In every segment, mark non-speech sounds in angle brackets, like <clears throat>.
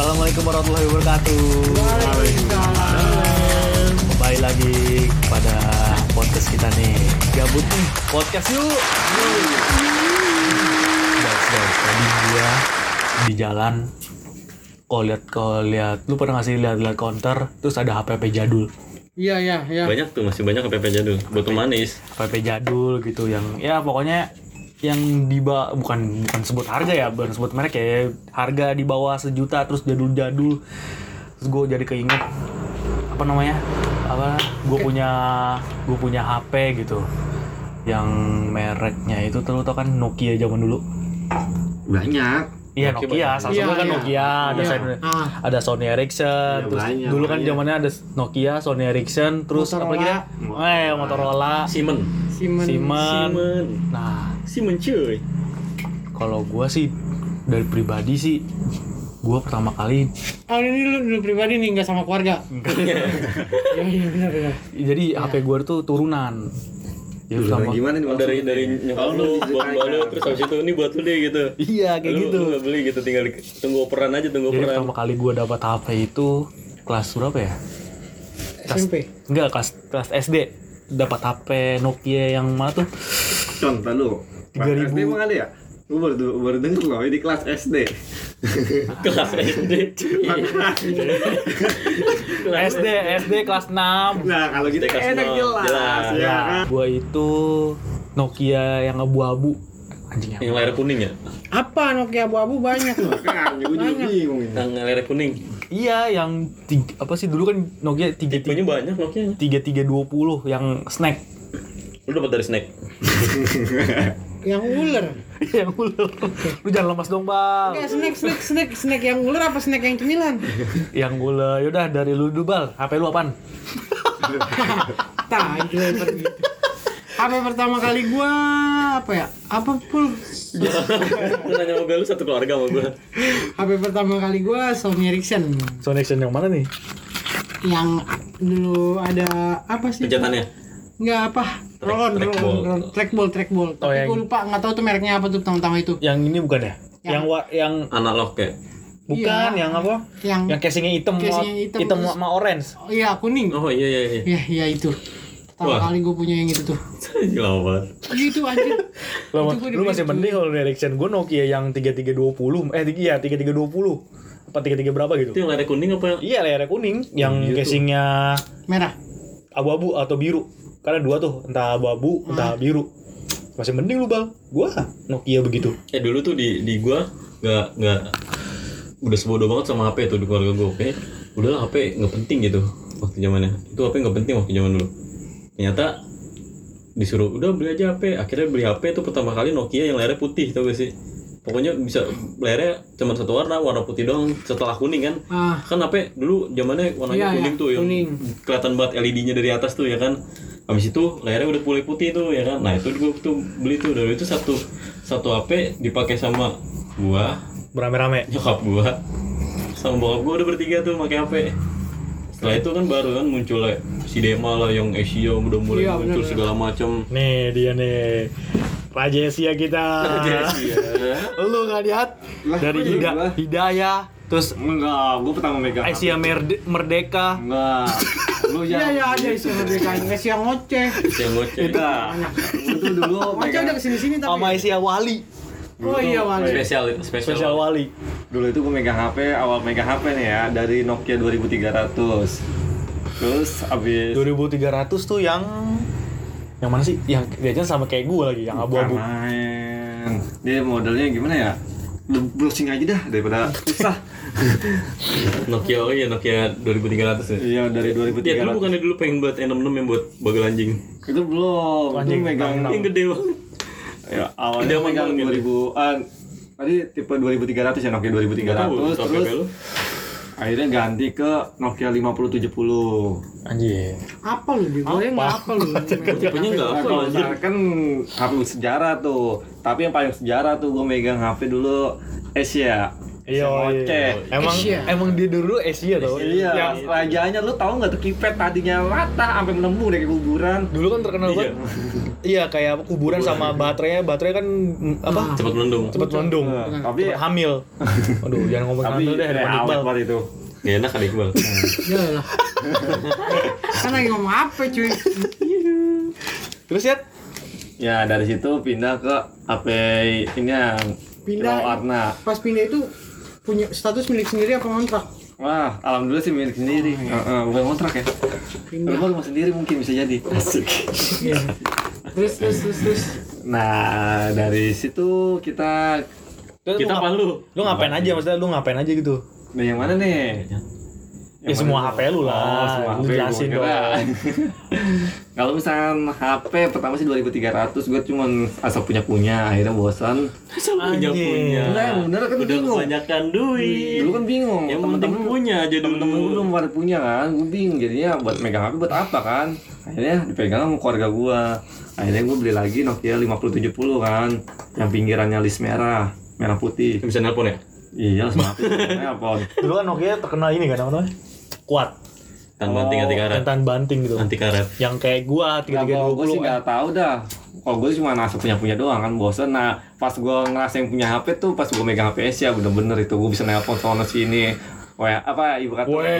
Assalamualaikum warahmatullahi wabarakatuh. Kembali lagi pada podcast kita nih. Gabut nih, podcast yuk. Guys, guys, tadi gua di jalan kau lihat kau lihat lu pernah ngasih lihat-lihat counter terus ada HPP jadul Iya iya iya. Banyak tuh masih banyak PP jadul. Botol manis. HPP jadul gitu yang ya pokoknya yang di bawah bukan bukan sebut harga ya bukan sebut merek ya harga di bawah sejuta terus jadul-jadul terus gue jadi keinget apa namanya apa gue punya gue punya HP gitu yang mereknya itu tuh lo tau kan Nokia zaman dulu banyak iya Nokia salah satu Iya, kan iya. Nokia ada Iya. Sony, Ah. ada Sony Ericsson Iya, terus banyak, dulu kan zamannya ada Nokia Sony Ericsson terus apa lagi Motorola. deh eh Motorola Simen. Simen. Siemens Simen. nah Simen cuy. Kalau gua sih dari pribadi sih gua pertama kali Oh ini lu, lu pribadi nih nggak sama keluarga. Iya iya benar benar. jadi HP gua tuh turunan. Turunan pertama gimana nih Oh, dari dari nyokap Oh, lu buat mbak lu terus habis itu ini buat lu deh gitu. Iya kayak Lu- gitu. Lu beli gitu tinggal tunggu operan aja tunggu Jadi operan. pertama kali gua dapat HP itu kelas berapa ya? Kelas, SMP. Enggak, kelas kelas SD dapat HP Nokia yang mana tuh? contoh lu 3000. SD emang ada ya gue baru, baru denger loh ini kelas SD <laughs> Kelas SD. <laughs> Kelas SD, SD kelas 6. nah kalau gitu SD kelas enak nol, jelas, jelas. ya Ya, kan gua itu Nokia yang abu-abu. Anjing Yang layar kuning ya? Apa Nokia abu-abu banyak loh. kan gue juga bingung ini Yang layar kuning. Iya, yang tiga, apa sih dulu kan Nokia 33 Tipenya banyak Nokia. tiga tiga dua puluh yang snack Lu dapat dari snack. <laughs> yang ular. <laughs> yang ular lu jangan lemas dong bang Enggak snack snack snack snack yang ular apa snack yang cemilan? yang ular yaudah dari lu dulu bal hp lu apaan Tah itu lebar gitu. HP pertama kali gua apa ya? Apa pul? Lu nanya sama gue lu satu keluarga sama gue. HP pertama kali gua Sony Ericsson Sony Ericsson yang mana nih yang dulu ada apa sih? Pejatannya. Enggak apa? Roll on, roll on, trackball. trackball, trackball. Oh, Tapi yang- gua lupa nggak tahu tuh mereknya apa tuh pertama-tama itu. yang ini bukan ya Yang- yang wa- yang Analog kayak. bukan Iya. yang apa Yang yang casingnya hitam Casingnya hitam, hitam terus- sama orange Oh iya kuning. Oh iya iya iya. Iya iya itu. Pertama Wah. kali gue punya yang itu tuh. Gila banget. Gitu anjir. lu, Itu gua lu masih mending kalau dari Ericsson gue Nokia yang 3320 eh tiga- iya 3320 apa 33 berapa gitu Itu yang layar kuning apa yang iya layarnya kuning yang gitu. casingnya Merah. abu-abu atau biru karena dua tuh entah abu-abu entah biru masih mending lu bal gua Nokia begitu Eh dulu tuh di di gua nggak nggak udah sebodoh banget sama HP tuh di keluarga gua. Oke, udahlah HP nggak penting gitu waktu zamannya. Itu HP nggak penting waktu zaman dulu. Ternyata disuruh udah beli aja HP. Akhirnya beli HP tuh pertama kali Nokia yang layarnya putih tau gak sih? Pokoknya bisa layarnya cuma satu warna, warna putih doang setelah kuning kan. Ah, Kan HP dulu zamannya warnanya Iya, kuning iya, tuh yang kuning. kelihatan banget LED-nya dari atas tuh ya kan. Habis itu layarnya udah pulih putih tuh ya kan. Nah, itu gua tuh beli tuh. Dari itu satu satu HP dipakai sama gua, berame-rame nyokap gua, sama bokap gua udah bertiga tuh pakai HP. Setelah itu kan baru kan muncul si Dema lah yang Asia udah mulai Iya, muncul bener, segala macam. nih dia nih. Raja Asia kita. <laughs> Lu nggak lihat? Lah, dari Hida? Hidayah terus enggak gue pertama megang Asia Merde- Merdeka. Enggak. Lu iya ya iya ada isi merdeka Inggris yang ngoceh. yang ngoceh. enggak. itu dulu Ngoceh udah ke sini sini tapi. sama Asia Wali. Oh iya wali. Spesial itu, spesial. spesial Wali. Dulu itu gue megang HP awal megang HP nih ya dari Nokia 2300 terus abis 2300 tuh yang yang mana sih? Yang jajan sama kayak gue lagi yang abu-abu. main. Dia modelnya gimana ya? Browsing aja dah daripada <laughs> susah Nokia oh iya Nokia 2300 ya. iya dari Ya 2300 dulu bukannya dulu pengen buat N66 yang buat bagel anjing. itu belum Anjing, megang enam, Yang gede banget. ya awalnya Dia megang megang 2000-an tadi tipe 2300 ya Nokia 2300 Nggak tahu, terus lu. akhirnya ganti ke Nokia 5070 anjir Apa lu di gue <laughs> nggak apa lu. Tipenya enggak Nah, apa kalau anjir. kan HP sejarah tuh tapi yang paling sejarah tuh gue megang HP dulu Asia Iya, ngoceh. Emang Asia. emang dia dulu Asia tau. Iya, Yang rajanya lu tahu nggak tuh kipet tadinya rata sampai menembus dari kuburan. dulu kan terkenal banget. Iya, kayak apa, kuburan sama baterainya, baterai kan mm, apa? Cepat melendung. Cepat melendung. Nah, tapi Cepet hamil. Aduh, jangan ngomong tapi hamil deh, eh, Iqbal. awet banget itu. Gak enak kan Iqbal. Ya lah. kan lagi ngomong apa cuy? Terus ya? Ya dari situ pindah ke HP ini yang Pindah. Kilau Arna. Pas pindah itu punya status milik sendiri apa kontrak? Wah, alhamdulillah sih milik sendiri. Heeh, bukan kontrak ya. Pindah. Lu rumah sendiri mungkin bisa jadi. Asik. Iya. Terus terus terus terus. Nah, dari situ kita Kita apa lu? Lu ngapain aja maksudnya? Lu ngapain aja gitu? Nah, yang mana nih? Ya semua HP lu lah. Oh, semua HP jelasin gua dong. <laughs> Kalau misalkan HP pertama sih 2300 gue cuman asal punya-punya akhirnya bosan. punya Anjing. punya. Enggak, yang bener kan Udah bingung. kebanyakan duit. Dulu kan bingung. Yang penting punya aja dulu. Temen-temen belum pada punya kan, gue bingung jadinya buat megang HP buat apa kan? Akhirnya dipegang sama keluarga gue. Akhirnya gue beli lagi Nokia 5070 kan, yang pinggirannya list merah, merah putih. Bisa nelpon ya? Iya. Telepon. <laughs> Dulu kan Nokia terkenal ini kan apa namanya? Kuat. Tan banting anti karet. Tahan banting gitu. Anti karet. Yang kayak gua Nah, kalau gue 3320 sih kan. nggak tahu dah. Kalau gue cuma ngerasa punya punya doang kan bosen. Nah pas gue ngerasa yang punya HP tuh pas gue megang HP Asia bener-bener itu gue bisa nelpon sono sini. Wah apa ibu kata WA.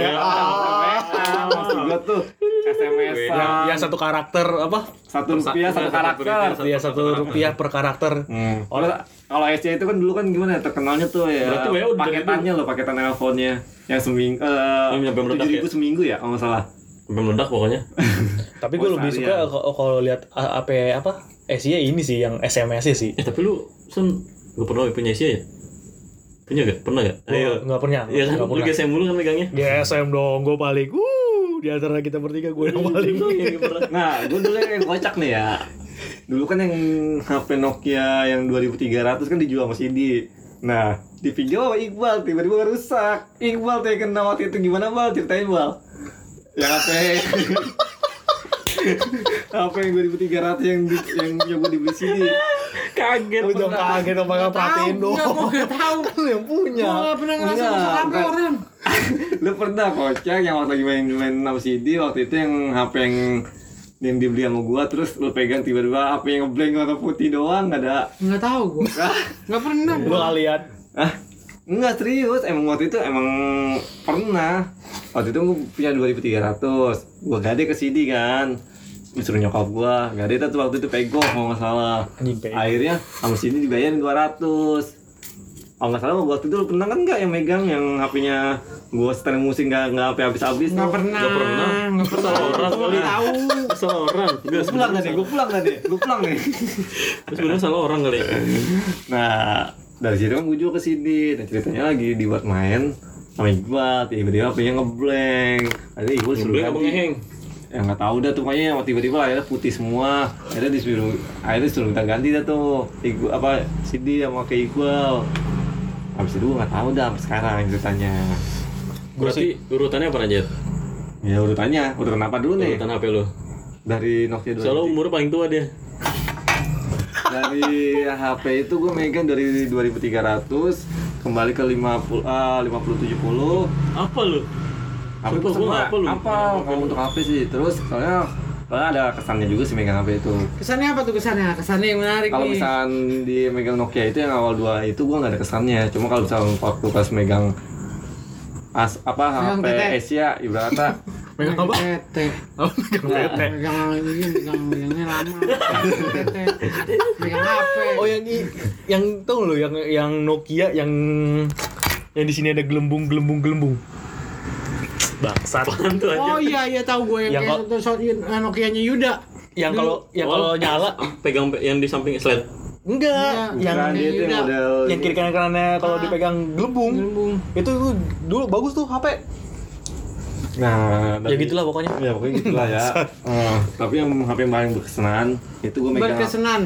Maksud gue tuh SMS yang, yang satu karakter apa? satu rupiah satu karakter. Iya satu rupiah per karakter. Hmm. Kalau kalau Asia itu kan dulu kan gimana ya, terkenalnya tuh ya Berarti WA udah paketannya loh paketan nelponnya yang seminggu eh Yang nyampe meledak tujuh ribu ya? seminggu ya kalau nggak salah. Sampai meledak pokoknya. <laughs> Tapi gue lebih suka seharian. kalau lihat uh, apa apa Asia ini sih yang SMS sih. Eh tapi lu Sun gak pernah punya Asia ya? Punya gak? Pernah gak? Ayo. Nggak pernah. Iya kan? Lu. GSM mulu kan megangnya? GSM dong, gue paling. Wuh, di antara kita bertiga gue yang paling. Nah, gue dulu yang kocak nih ya. Dulu kan yang HP Nokia yang 2300 kan dijual sama CD. Nah, dipinjam sama Iqbal, tiba-tiba rusak. Iqbal tuh yang kena waktu itu gimana Bal? Ceritain Bal. Yang HP <laughs> <laughs> HP yang 2300 yang di, yang nyoba dibeli CD. Kaget. Lu jangan kaget dong, bakal perhatiin dong. Enggak, gua nggak tahu. Lu <laughs> yang punya. Gua nggak pernah ngerasa Enggak, rusak HP orang. Lu pernah kocak yang waktu lagi main main sama CD waktu itu yang HP yang yang dibeli sama gua terus lu pegang tiba-tiba HP yang ngeblank warna putih doang nggak ada Nggak tahu gua. <laughs> Nggak pernah. Lu nggak lihat. Ah, enggak serius. Emang waktu itu emang pernah. Waktu itu gue punya 2300. Gua gade ke CD kan. Disuruh nyokap gua, gade itu waktu itu pego kalau nggak salah. Akhirnya sama CD dibayarin 200. Kalau nggak salah waktu itu lu pernah kan nggak yang megang yang HP-nya gua setel musik nggak nggak HP habis-habis Nggak tuh. pernah. Nggak pernah. Nggak pernah. Orang nggak tahu. Salah orang. Gue pulang tadi, gue pulang tadi, gue pulang nih. Terus sebenarnya salah orang kali. Nah, dari situ kan gue juga ke sini. Dan ceritanya lagi dibuat main sama Iqbal, tiba-tiba HP-nya ngeblank. Ada Iqbal suruh Ngeblank apa ganti. Ngeheng? Ya nggak tahu dah tuh pokoknya tiba-tiba akhirnya putih semua. Akhirnya disuruh, akhirnya disuruh kita ganti dah tuh. Iqbal apa CD sama ke Iqbal. Habis itu gue nggak tahu dah sampai sekarang ceritanya. Berarti urutannya apa aja? Ya urutannya, urutan apa dulu nih? Urutan HP lu. Dari Nokia 2 Soalnya umurnya paling tua dia. dari HP itu gue megang dari 2300 kembali ke 50 ah 5070 Apa lu? Semua nggak apa lu. apa kalau untuk HP sih terus soalnya soalnya ada kesannya juga sih megang HP itu Kesannya apa tuh kesannya? Kesannya yang menarik kalau misalkan di megang Nokia itu yang awal dua itu gue nggak ada kesannya cuma kalau misalkan waktu pas megang as apa HP. Asia ibarat kata <laughs> Megang apa? Tete. Oh, megang tete. Megang ini, megang megangnya lama. Tete. Megang HP. Oh yang i- yang tau lo yang yang Nokia yang yang di sini ada gelembung gelembung gelembung. Bangsat. Tuh aja? Oh iya iya tahu gue yang, Yang kayak satu so, Nokia-nya Yuda. Yang kalau yang kalau nyala pegang pe- yang di samping slide. enggak Iya, yang itu yang yang kiri kanan kanannya kalau Ah. dipegang gelembung. Gelembung. Itu dulu bagus tuh HP. Nah Ya tapi- gitulah pokoknya. ya pokoknya gitulah ya <laughs> Eh, tapi yang HP yang paling berkesan itu gue megang Berkesenan.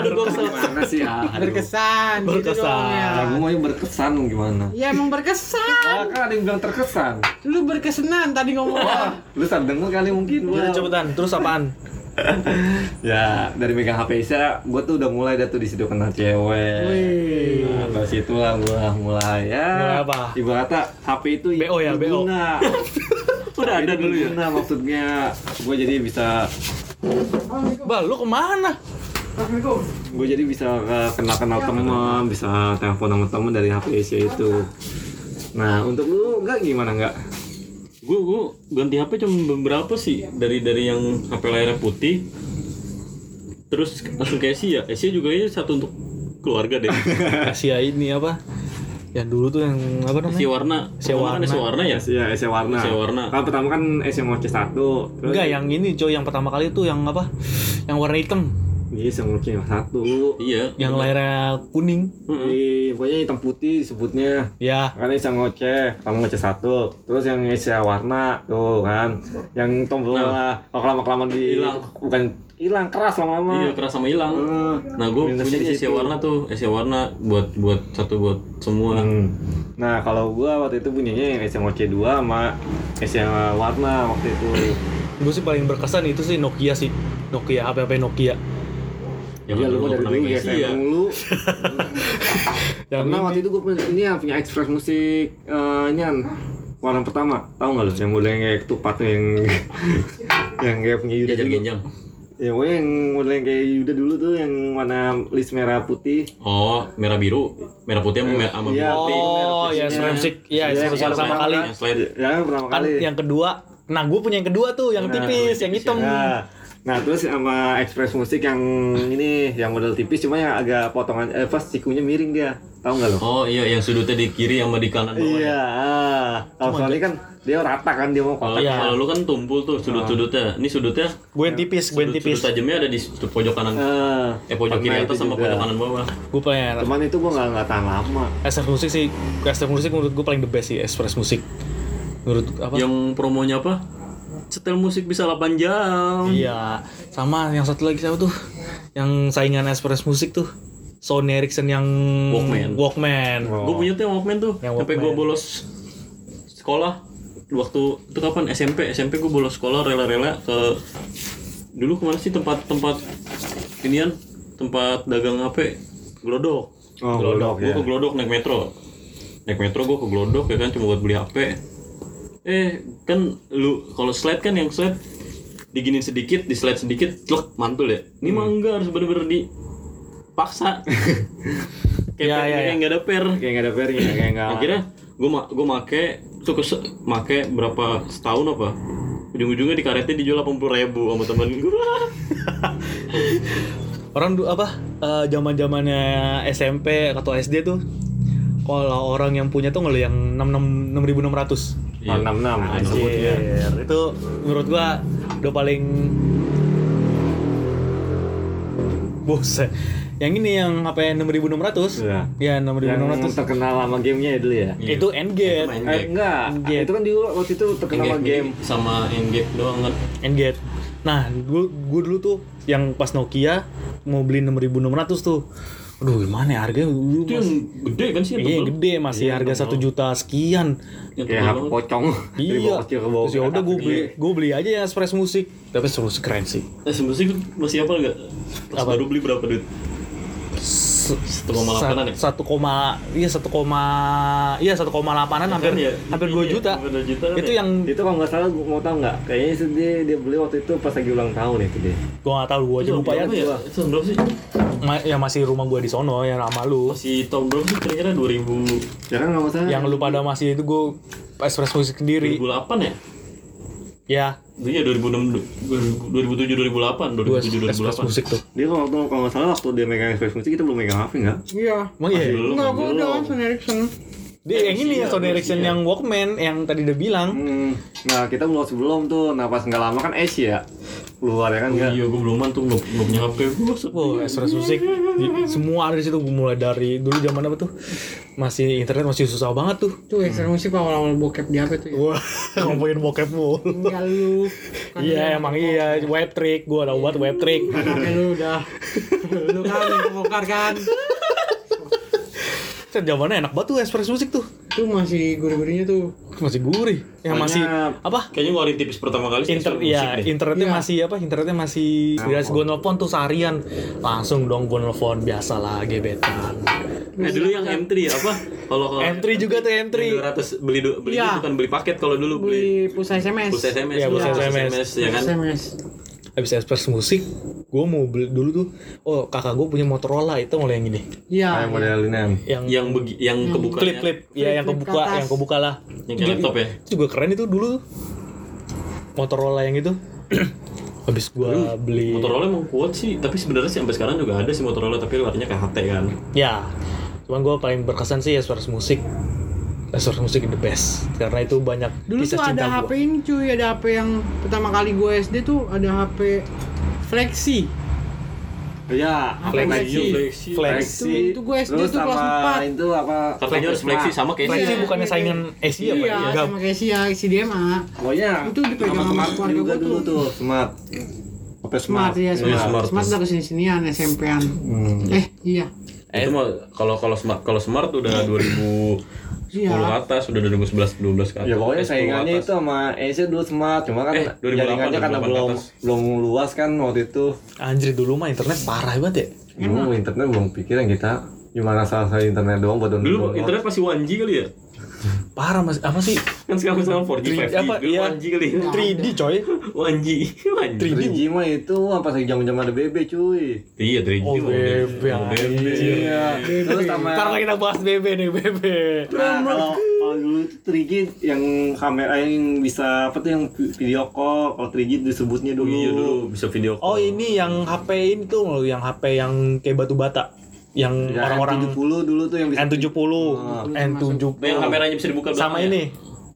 berkesan gimana sih ya Aduh. Berkesan. Gitu Berkesan. dong ya. Gue maunya berkesan gimana? Ya emang berkesan. Ah, kan ada yang bilang terkesan. Lu berkesenan tadi ngomong. Wah, lu salah denger kali mungkin. Udah Wah. cepetan. Terus apaan? <laughs> ya dari megang HP Isya gue tuh udah mulai dah tuh di situ kenal cewek Wih. nah, dari situ lah gue mulai ya Mulai apa? ibu kata HP <laughs> itu BO ya, BO. berguna Udah ada dulu ya. berguna maksudnya gue jadi bisa Bal, lu ke mana? gue jadi bisa kenal kenal teman bisa telepon sama teman dari HP Isya itu nah untuk lu enggak gimana enggak gue gue ganti HP cuma beberapa sih dari dari yang HP layarnya putih terus langsung ke Asia Asia juga ini satu untuk keluarga deh <laughs> Asia ini apa? Yang dulu tuh yang apa namanya? Asia warna Asia Pertama kan warna. Asia warna ya Iya, Asia warna. Asia warna. Kalau pertama kan Asia Moche 1. Terus Enggak, yang ini coy, yang pertama kali tuh yang apa? Yang warna hitam, Iya, Asia Moche 1. iya yang layarnya kuning. Iya, pokoknya hitam putih disebutnya. Ya, Kan Asia Ngoce, pertama Ngoce 1. Terus yang Asia warna tuh kan. Yang tombol lah. Kalau kelamaan-kelamaan di Hilang. bukan hilang keras lama-lama. iya keras sama hilang Eh, nah gue punya Asia warna tuh Asia warna buat buat satu buat semua Hmm. Nah, kalau gua waktu itu punyanya yang Asia Ngoce 2 sama Asia warna waktu itu. gue sih paling berkesan itu sih Nokia sih. Nokia, HP-HP Nokia. Yang Iya, lu dulu mah dari pernah dulu GSM Asia mulu. Yang Karena <laughs> waktu itu gue punya ini ya punya Express Musik eh ini kan warna pertama. Tahu nggak lu? Yang yang kayak ketupat yang <laughs> yang kayak punya Yuda jajan dulu. ya pokoknya yang yang kayak Yuda dulu tuh yang warna list merah putih. Oh merah biru. Merah putih sama merah sama Iya. biru putih. Oh, ya Merah musik. Iya, Iya, yang yang sama pertama kali. yang ya yang pertama Kan kali. yang kedua, nah gue punya yang kedua tuh, yang Nah, tipis, yang hitam. Nah, nah terus sama Express Musik yang ini yang model tipis cuma yang agak potongan eh pas sikunya miring dia tahu nggak lo oh iya yang sudutnya di kiri sama di kanan bawah ya? Iya, ah. kalau soalnya kan dia rata kan dia mau Kalau kotak. Iya. kalau lu kan tumpul tuh sudut-sudutnya. Ini sudutnya Gue yang tipis, gue yang tipis. sudut tajamnya ada di pojok kanan. Ah, Eh pojok kiri atas sama juga. pojok kanan bawah. Gue pengen Cuman itu gua nggak nggak tahan lama. SF musik sih, SF musik menurut gue paling the best sih, Express musik. Menurut apa? Yang promonya apa? Setel musik bisa 8 jam. Iya, sama yang satu lagi siapa tuh? Yang saingan Express musik tuh. Sony Ericsson yang Walkman. Walkman. Gue punya tuh yang Walkman tuh. Yang Sampai gue bolos sekolah waktu itu kapan SMP SMP gue bolos sekolah rela-rela ke dulu ke mana sih tempat-tempat inian tempat dagang HP Glodok Oh, Glodok, gue ya. ke Glodok naik metro naik metro gue ke Glodok ya kan cuma buat beli HP eh kan lu kalau slide kan yang slide diginin sedikit di slide sedikit clok mantul ya ini mah enggak harus bener-bener dipaksa <laughs> kayak Ya, ya, kayak ya. nggak ada per Kayak nggak ada pernya, kayak nggak. akhirnya gue ma gue make tuh ke make berapa setahun apa ujung-ujungnya di karetnya dijual 80 ribu sama temen gue <laughs> Orang du apa? eh, Zaman-zamannya SMP atau SD tuh kalau orang yang punya tuh ngeli yang 66 6600. Iya. enam enam disebutnya. Anjir, itu menurut gua udah paling Buset. Yang ini yang HP 6600. Iya. Ya, Yang 6600. terkenal sama gamenya ya dulu ya. Iya. Itu Engage. main Eh, game enggak, itu kan dulu waktu itu terkenal sama game. sama Engage doang kan Engage. Nah, gua, gua dulu tuh yang pas Nokia mau beli 6600 tuh. Aduh, gimana ya harganya dulu itu yang gede kan sih yang Iya, gede masih Iya, harga satu juta sekian. yang Kayak banget. pocong Iya. <laughs> Terus ya udah gue beli, gue beli aja yang Express Musik. Tapi terus keren sih. eh sebenarnya masih apa enggak pas Apa? baru beli berapa duit Satu 1,8-an ya? Satu koma, iya satu koma, iya satu koma delapanan hampir, Kan ya, hampir dua iya, juta. hampir dua juta kan Itu ya? yang Itu kalau nggak salah gua mau tahu nggak? Kayaknya itu dia dia beli waktu itu pas lagi ulang tahun itu dia. gue gak tahu, gue aja Itu lupa ya. ya itu berapa sih Ma- ya masih rumah gue di sono yang sama lu. masih tahun berapa sih kira-kira 2000 Ya kan nggak masalah. Yang lu pada masih itu gue Express Musik sendiri. 2008 ya Ya, Iya 2006 2007 2008 gue 2007 Express 2008 Musik tuh. Dia kalau waktu kalau nggak salah waktu dia megang Express Musik kita belum megang HP nggak? Iya. Emang iya. Belum, Enggak, gua belum. udah Sony Ericsson. Dia yang ini ya Sony Ericsson iya. yang Walkman yang tadi udah bilang. Hmm. Nah kita belum sebelum tuh, nah pas nggak lama kan Asia keluar ya kan Oh iya, gue belum tuh belum belum punya HP gue. Wow, Express Musik di- semua ada di situ mulai dari dulu zaman apa tuh masih internet masih susah banget tuh. Tuh Extra Musik awal-awal bokep di HP tuh ya. Wah, <laughs> ngomongin bokep mulu. Enggak lu. Kan Iya lu emang iya web trick, gua tahu buat web trick. Lu udah. <laughs> lu kan yang kebongkar kan. Set zamannya enak banget tuh Express Music tuh. Itu masih gurih-gurihnya tuh. Masih gurih. Yang Pokoknya- masih apa? Kayaknya ngeluarin tipis pertama kali sih Inter musik ya deh. internetnya Iya. masih apa internetnya masih biasa gue nelfon tuh seharian langsung dong gue nelfon biasa lah gebetan Eh dulu yang M3 apa? Kalau kalau M3 juga tuh M3 200 beli beli Iya. bukan beli paket kalau dulu beli Beli pulsa SMS. pulsa SMS. Iya, pulsa dulu, SMS. ya kan? SMS. Habis Express Musik gue mau beli dulu tuh oh kakak gue punya Motorola itu mulai yang ini Iya. Kayak model ini. yang Yang begi, yang kebuka klip klip ya yang kebuka atas. yang kebuka lah Yang kayak laptop ya? itu juga keren itu dulu tuh. Motorola yang itu <clears throat> habis gue beli Motorola emang kuat sih, tapi sebenarnya sih sampai sekarang juga ada sih Motorola tapi warnanya kayak HT kan. ya cuman gue paling berkesan sih Express Musik Express Musik the best karena itu banyak Dulu kisah tuh cinta ada gua. HP ini cuy, ada HP yang pertama kali gue SD tuh ada HP Flexi. Iya, Flexi. Flexi. Flexi. Itu- itu gue SD Terus tuh kelas sama empat. itu apa? Katanya harus Flexi sama kayak Flexi Iya. bukannya saingan Asia apa Iya, ya? Enggak. sama kayak si ya, si DMA. Pokoknya Itu dipegang sama sama smart keluarga juga gua dulu tuh. tuh, smart. Apa Smart ya, Iya, smart. smart. Smart udah ke sini sinian SMP-an. Eh, iya. Itu mah kalau kalau smart kalau smart udah 2010 Iya. ke atas, udah 2011 12 ke atas. Ya pokoknya Eh, 10 saingannya itu sama Asia dulu smart, cuma kan Eh, 2008, jaringannya karena 2008 belum atas. belum luas kan waktu itu. Anjir dulu mah internet parah banget ya. Dulu internet belum pikiran kita gimana salah internet doang buat download. Dulu internet masih 1G kali ya? Parah mas apa sih? Kan sekarang sekarang 4G, 5G, apa, iya. 1G kali ya? 3D coy. 1G, 1G. 3G mah itu apa sih zaman-zaman ada BB cuy. Iya, 3G. Oh, BB. Oh, BB. Iya. Terus sama Karena kita bahas BB nih BB. Nah, kalau kalau dulu itu 3G yang kamera yang bisa apa tuh yang video call, kalau 3G disebutnya dulu. Iya dulu bisa video call. Oh ini yang HP ini tuh loh, yang HP yang kayak batu bata, yang Ya, orang-orang N70 dulu tuh yang bisa N70, N70 yang kameranya bisa dibuka sama belakangnya. ini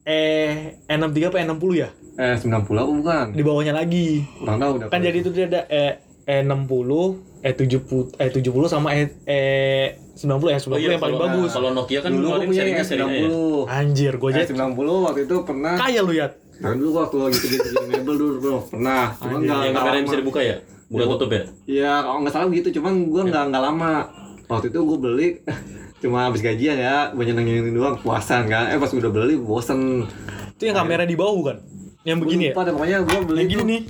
eh N63 apa N60 ya? eh 90 apa bukan? Di bawahnya lagi. Kurang tahu udah. Kan jadi itu dia ada eh E60, E70, E70 sama E eh 90 ya, 90 Oh iya, yang paling kalau- bagus. Kalau Nokia kan dulu punya serinya yang serinya ya. S90. Anjir, gue aja S90 waktu itu pernah kaya lu ya. Nah dulu waktu lagi kerja di mebel dulu bro pernah cuma nggak Yang lama. bisa dibuka ya? Buka tutup ya? Iya kalau nggak salah begitu cuman gua nggak nggak lama waktu itu gua beli <laughs> cuma habis gajian ya banyak nangin doang puasan kan eh pas udah beli bosen Itu yang kamera di bawah bukan? Yang begini ya? Lupa deh, pokoknya gua beli Yang gini nih.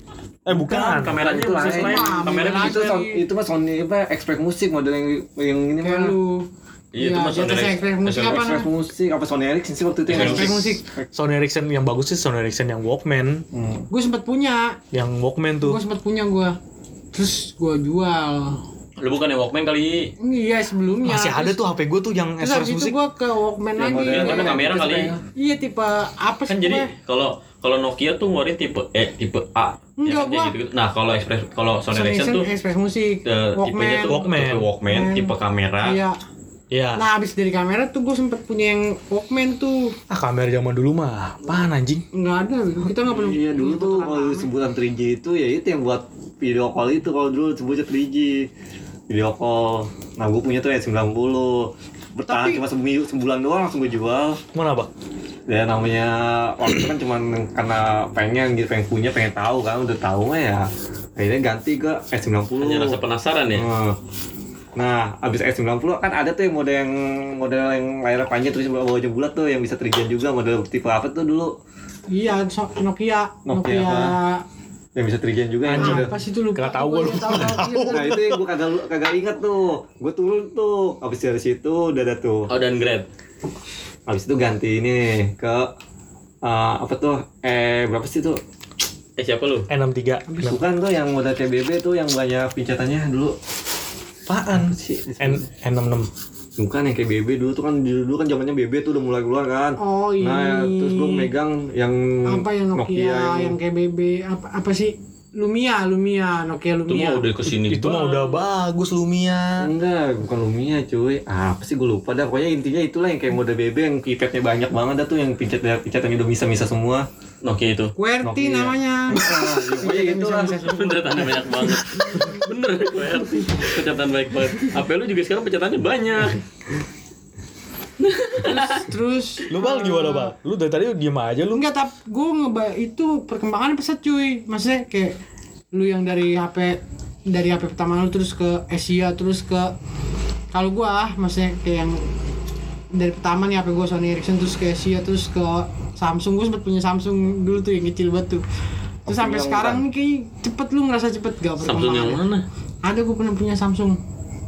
Eh bukan. Kameranya Itu lain. lain. Beda itu. Son- itu mah Sony apa Express Music model yang yang ini mah lu. Iya, itu mah atas Sony Express musik apa namanya? Music apa Sony Ericsson sih waktu itu yang Express musik. Sony Ericsson yang bagus sih Sony Ericsson yang Walkman, Hmm. Gue sempet punya. yang Walkman tuh. Gue sempet punya gue. Terus gue jual. Lu bukan yang Walkman kali. Iya sebelumnya. Masih ada tuh HP gue tuh yang Express habis itu gue ke Walkman Yang lagi. Yang tapi kamera kali. Iya tipe apa sih? Kan jadi kalau kalau Nokia tuh ngeluarin tipe eh tipe A. Enggak, gua- gitu, Nah, kalau Express kalau Sony Ericsson tuh Express Musik. eh, tipenya Walkman. tuh Walkman. tipe Walkman, tipe kamera. Iya. Iya. Nah abis dari kamera tuh gue sempet punya yang Walkman tuh. Ah kamera zaman dulu mah apaan anjing? Nggak ada. Kita nggak perlu. Iya dulu tuh kalau sebutan 3G itu ya itu yang buat video call itu kalau dulu sebutnya 3G video call. Nah gue punya tuh ya 90 bertahan Tapi- cuma seminggu sebulan doang langsung gue jual. Mana apa? Ya namanya waktu itu kan cuman karena pengen gitu pengen punya pengen tahu kan udah tahu mah ya akhirnya ganti ke S90. Hanya rasa penasaran ya. Hmm. Nah, abis S90 kan ada tuh yang model yang model yang layar panjang terus bawahnya bulat tuh yang bisa 3G juga model tipe apa tuh dulu Iya so- Nokia. Nokia apa? Yang bisa 3G juga yang Nah, model apa sih itu lupa? Nggak tahu gua, lupa. Nah itu yang gue kagak kagak inget tuh. Gue turun tuh. Abis dari situ udah ada tuh. Oh dan grade. Abis itu ganti ini ke eh, apa tuh? Eh berapa sih tuh? Eh siapa lu? N63. Bukan tuh yang model TBB tuh yang banyak pincetannya dulu. Apaan? N N66. Bukan yang kayak BB dulu tuh kan dulu kan zamannya BB tuh udah mulai keluar kan. Oh ini. Nah terus gue megang yang apa yang Nokia, yang, kayak BB apa apa sih? Lumia, Lumia, Nokia Itu mah Lumia. udah ke sini. Itu mah udah bagus Lumia. Enggak, bukan Lumia cuy. Ah, apa sih gue lupa dah. Pokoknya intinya itulah yang kayak mode BB yang keypadnya banyak banget dah tuh yang pincetnya pincetannya udah bisa-bisa semua. Nokia itu. QWERTY Nokia. namanya. Ah, pokoknya <laughs> gitu lah. Bener tanda banyak banget. <laughs> Bener QWERTY. Pencetatan baik banget. HP lu juga sekarang pencetannya banyak. <laughs> Terus Lu bal gimana bal? Lu dari tadi diem aja lu. enggak tap gue ngeba itu perkembangannya pesat cuy. Maksudnya kayak lu yang dari HP dari HP pertama lu terus ke Asia terus ke kalau gua ah maksudnya kayak yang dari pertama nih HP gue Sony Ericsson terus ke Asia terus ke Samsung gue sempet punya Samsung dulu tuh yang kecil banget tuh terus sampai sekarang nih kayak cepet lu ngerasa cepet gak Samsung yang perkembangannya? mana ada gue pernah punya Samsung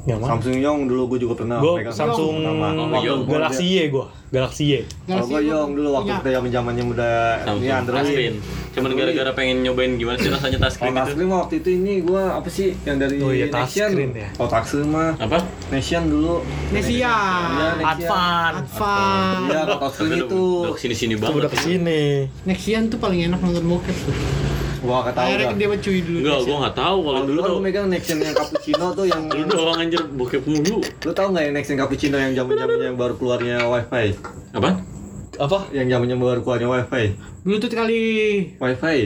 Yang mana? Samsung Yong dulu gue juga pernah Gue pegang Samsung pertama. Oh, Waktu gua Galaxy Y gue, Galaxy Y. Kalau gue Yong dulu waktu kita zaman zamannya muda ini Android. touchscreen cuman gara-gara pengen nyobain gimana sih rasanya touchscreen itu touchscreen waktu itu ini gue apa sih yang dari Oh iya, Nation? touchscreen ya. Oh touchscreen mah apa Nation dulu. Nesia Iya, Nexia. Advan. Advan Iya, kalau touchscreen itu. udah ke sini-sini banget udah ke sini. Nexian tuh paling enak nonton bokep tuh Gua gak tahu akhirnya dah. dia cuy dulu enggak gua nggak tahu kalau dulu tuh gue megang Nexon yang cappuccino tuh yang lu doang anjir bokep mulu Lu tau gak yang Nexon cappuccino yang zaman-zamannya baru keluarnya wifi? apa Apa? Yang zamannya baru keluarnya wifi. Bluetooth kali Wifi.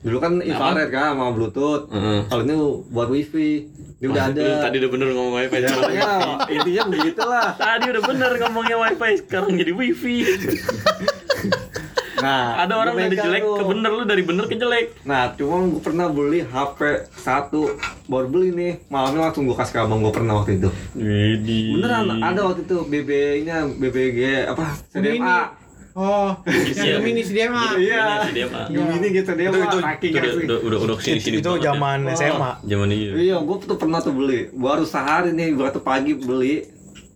Dulu kan infrared kan sama bluetooth. Heeh. Kalau ini buat wifi. Ini udah Lu ada. tadi udah bener ngomong wifi Ya, ya, intinya begitu lah. tadi udah bener ngomongnya wifi sekarang jadi wifi Nah, <laughs> ada orang dari jelek tuh. ke bener lu dari bener ke jelek Nah, cuma gue pernah beli HP satu baru beli nih malamnya langsung gue kasih ke abang gue pernah waktu itu Jadi beneran ada waktu itu BB-nya BBG apa CDMA oh yang Gemini Iya. si dia mah Gemini gitu CDMA Itu- itu- itu udah udah udah udah ke sini sini Itu zaman SMA. zaman iya Iya, gue tuh pernah tuh beli. Baru sehari nih, gue tuh pagi beli,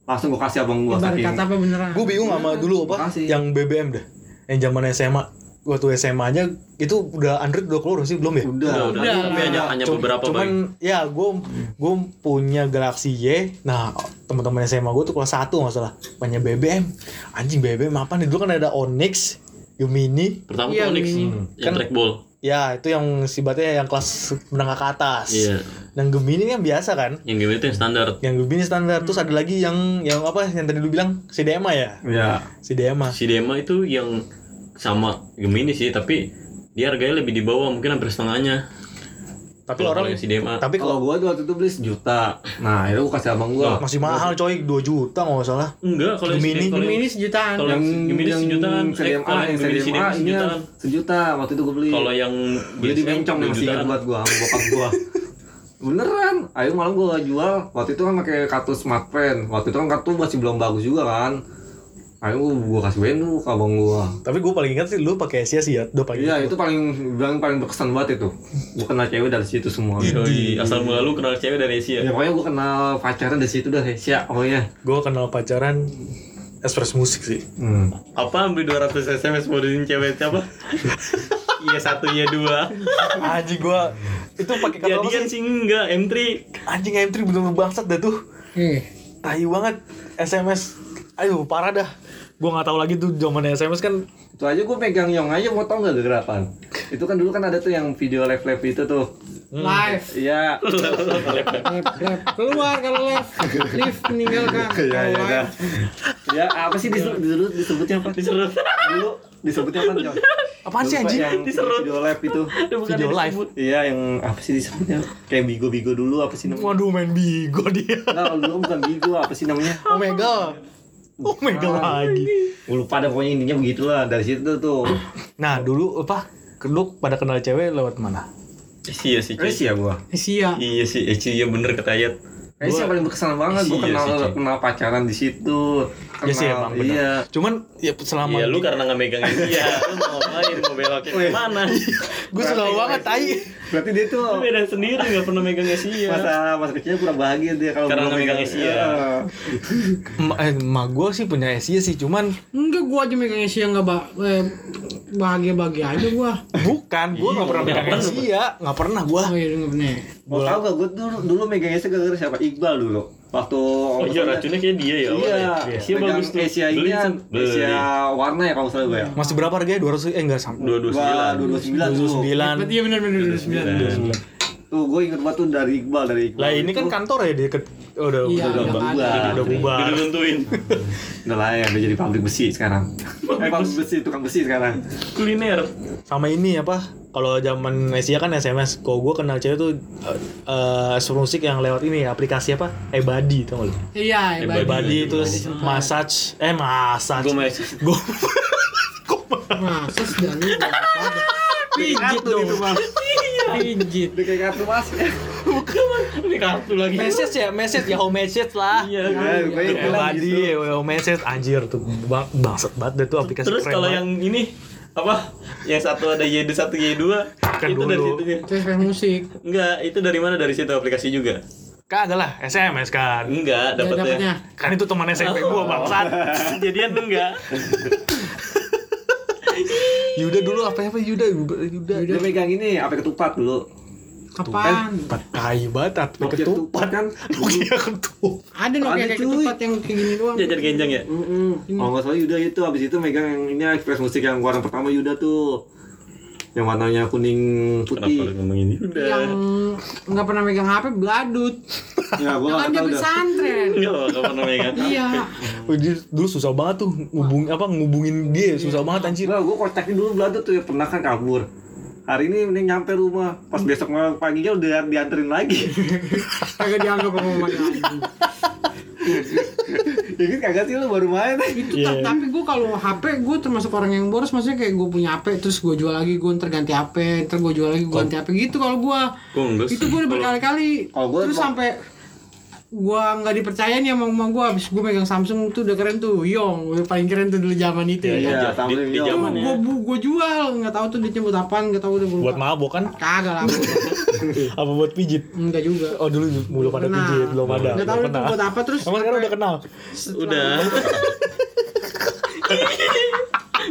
langsung gue kasih abang gue. Ibarat kata apa beneran Gue bingung sama dulu apa? Yang BBM dah. Yang zaman SMA. Waktu SMA aja itu udah Android udah keluar sih belum ya? Udah, udah udah. Udah. Tapi hanya hanya Cum- beberapa cuman bang ya gue gue punya Galaxy Y. Nah teman-teman SMA gue tuh kelas 1 nggak salah. Punya BBM anjing BBM apa nih? Dulu kan ada Onyx Gemini pertama Iya, tuh Onyx Gemini. yang Kan- trackball ya itu yang sifatnya yang kelas menengah ke atas. Iya. Dan Gemini yang biasa kan? Yang game itu yang standar. Yang Gemini standar. Terus ada lagi yang yang apa yang tadi lu bilang? CDMA ya? Iya. CDMA si Dema itu yang sama Gemini sih tapi dia harganya lebih di bawah mungkin hampir setengahnya tapi Kalau orang yang si Dema tapi Kalau kalau gue waktu itu beli sejuta. Nah, itu gue kasih abang gue. masih mahal coy 2 juta nggak salah enggak kalau Gemini- si- kalau yang- Gemini sejutaan kalau yang Gemini yang sejutaan, eh, CDMA, kalau yang CDMA ini sejutaan. sejuta. Waktu itu gue beli. kalau yang beli di bencong masih ingat buat gue sama bokap gue. Beneran, ayo malam gue jual. Waktu itu kan pakai kartu smartphone. Waktu itu kan kartu masih belum bagus juga kan. Ayo gue kasih benu ke abang gue. tapi gue paling ingat sih lu pakai Asia sih ya udah pakai Iya itu. paling bilang paling berkesan banget itu. Gue kenal cewek dari situ semua. Yoi, asal mula lu kenal cewek dari Asia. Ya pokoknya gue kenal pacaran dari situ dah Asia pokoknya. gue kenal pacaran Express Musik sih. Hmm. apa ambil 200 SMS modelin cewek siapa <laughs> iya satu iya dua. Anjing gue itu pakai kata jadian sih? sih enggak M3 anjing M3 bener-bener bangsat dah tuh. Eh. Tai banget SMS aduh parah dah gue nggak tahu lagi tuh zaman SMS kan Itu aja gue pegang Yong aja mau tau gak kegerapan Itu kan dulu kan ada tuh yang video live-live itu tuh live Iya live live keluar kalau live live meninggalkan Iya iya live dah. Ya apa sih disebut, dulu disebutnya apa? diserut Dulu disebutnya apa Yong? apaan sih anjing Yang Diserut. video live itu Video live. disebut. Iya yang apa sih disebutnya? Kayak bigo-bigo dulu apa sih namanya? waduh main bigo dia Enggak dulu bukan bigo apa sih namanya? Omega Omega lagi Gue lupa ada pokoknya intinya begitulah dari situ tuh. nah dulu apa keduk pada kenal cewek lewat mana iya sih cuy. Eh sih ya gua. Asia iya sih eh, iya bener kata Ayat sih paling berkesan banget gua Iya kenal kenal pacaran di situ. Kenal, Iya sih emang bener. Iya. cuman ya selama Iya lu karena nggak megang Asia <laughs> lu mau ngapain mau belokin Wih. ke mana gue selalu banget tai Berarti dia tuh lu beda sendiri nggak pernah megang Asia masa masa kecilnya kurang bahagia dia kalau Karena nggak megang Asia. Iya. Ma- eh, emak gue sih punya Asia sih cuman enggak gua aja megang Asia enggak ba eh, bahagia bahagia aja gua bukan gue nggak pernah Iya, megang. Asia nggak pernah gue oh iya enggak bener Mau tahu gak gue dulu dulu megang Asia gara-gara siapa? Iqbal dulu. Waktu oh iya racunnya kayak dia ya. Iya, Asia megang bagus tuh. Asia ini kan Asia warna ya kalau salah gue ya. masih berapa harganya? dua ratus eh enggak sampai dua dua Dua sembilan dua dua sembilan tuh. sembilan. Berarti iya benar benar benar sembilan Tuh gue inget banget tuh dari Iqbal dari Iqbal. lah ini kan kantor ya di deket oh, udah Iya, udah udah udah, ada. udah bubar. Udah diruntuhin <laughs> udah lah ya udah jadi pabrik besi sekarang. eh pabrik besi. tukang besi sekarang. kuliner. Sama ini apa kalau zaman Asia kan SMS kalau gue kenal cewek tuh eh uh, musik yang lewat ini aplikasi apa? Ebadi tau gak lu? Iya hebat Ebadi terus massage. Eh massage. Gue masih gue masa sih dan Pijit kartu dong. gitu mas Pijit. udah kayak kartu mas <laughs> Ini kartu lagi. Message ya, message Yahoo Message lah. Iya. Ya, gue Ya, bilang tadi gitu. Yahoo Message anjir tuh bang bangsat banget deh tuh aplikasi Terus kalau yang ini apa? Yang satu ada Y1 satu Y2 Kan itu dari dulu. situ ya? Itu SPS musik. Enggak, itu dari mana? Dari situ aplikasi juga? kagak lah SMS kan. Enggak, Ya, dapatnya. dapatnya. Kan itu teman SMP gua bangsat. <laughs> Jadian enggak. <laughs> Yuda dulu apa apa Yuda Yuda. dia megang ini apa ketupat dulu Kapan? Empat tai banget Nokia ketupat kan Nokia ketupat. Ada Nokia kayak ketupat yang kayak gini doang. Jajan genjang ya? Mm-mm. Kalau nggak salah Yuda itu abis itu megang yang ini Express Musik yang warna pertama Yuda tuh yang warnanya kuning Kenapa putih. lu ngomong ini? Udah. Yang nggak pernah megang HP beladut. Ya, gua kan nggak dia pesantren. Enggak, enggak pernah megang. Iya. Dulu susah banget tuh ngubung apa ngubungin dia susah banget anjir. Enggak, gua kocakin dulu beladut tuh ya pernah kan kabur. Hari ini mending nyampe rumah. Pas besok malam paginya udah dianterin lagi. <laughs> Kagak dianggap sama mamanya anjing. <laughs> ya kan kagak sih lu baru main. Itu Iya. ta- tapi gue kalau HP gue termasuk orang yang boros maksudnya kayak gue punya HP terus gue jual lagi gue ntar ganti HP ntar gue jual lagi gue ganti HP gitu kalau gue Gua itu gue udah berkali-kali gua terus emang- sampai gue nggak dipercaya nih sama mama gue abis gue megang Samsung tuh udah keren tuh Yong udah paling keren tuh dulu zaman itu ya, Iya, Di- Samsung di Yong. zaman Tuh, ya. gue gue jual nggak tahu tuh dia nyebut apaan nggak tahu udah gue Buat mabok kan? kagak lah <laughs> <laughs> apa buat pijit? enggak juga Oh dulu belum ada Pernah. pijit, belum ada. nggak tahu itu pernah. buat apa terus Emang sekarang udah kenal. Udah. <laughs>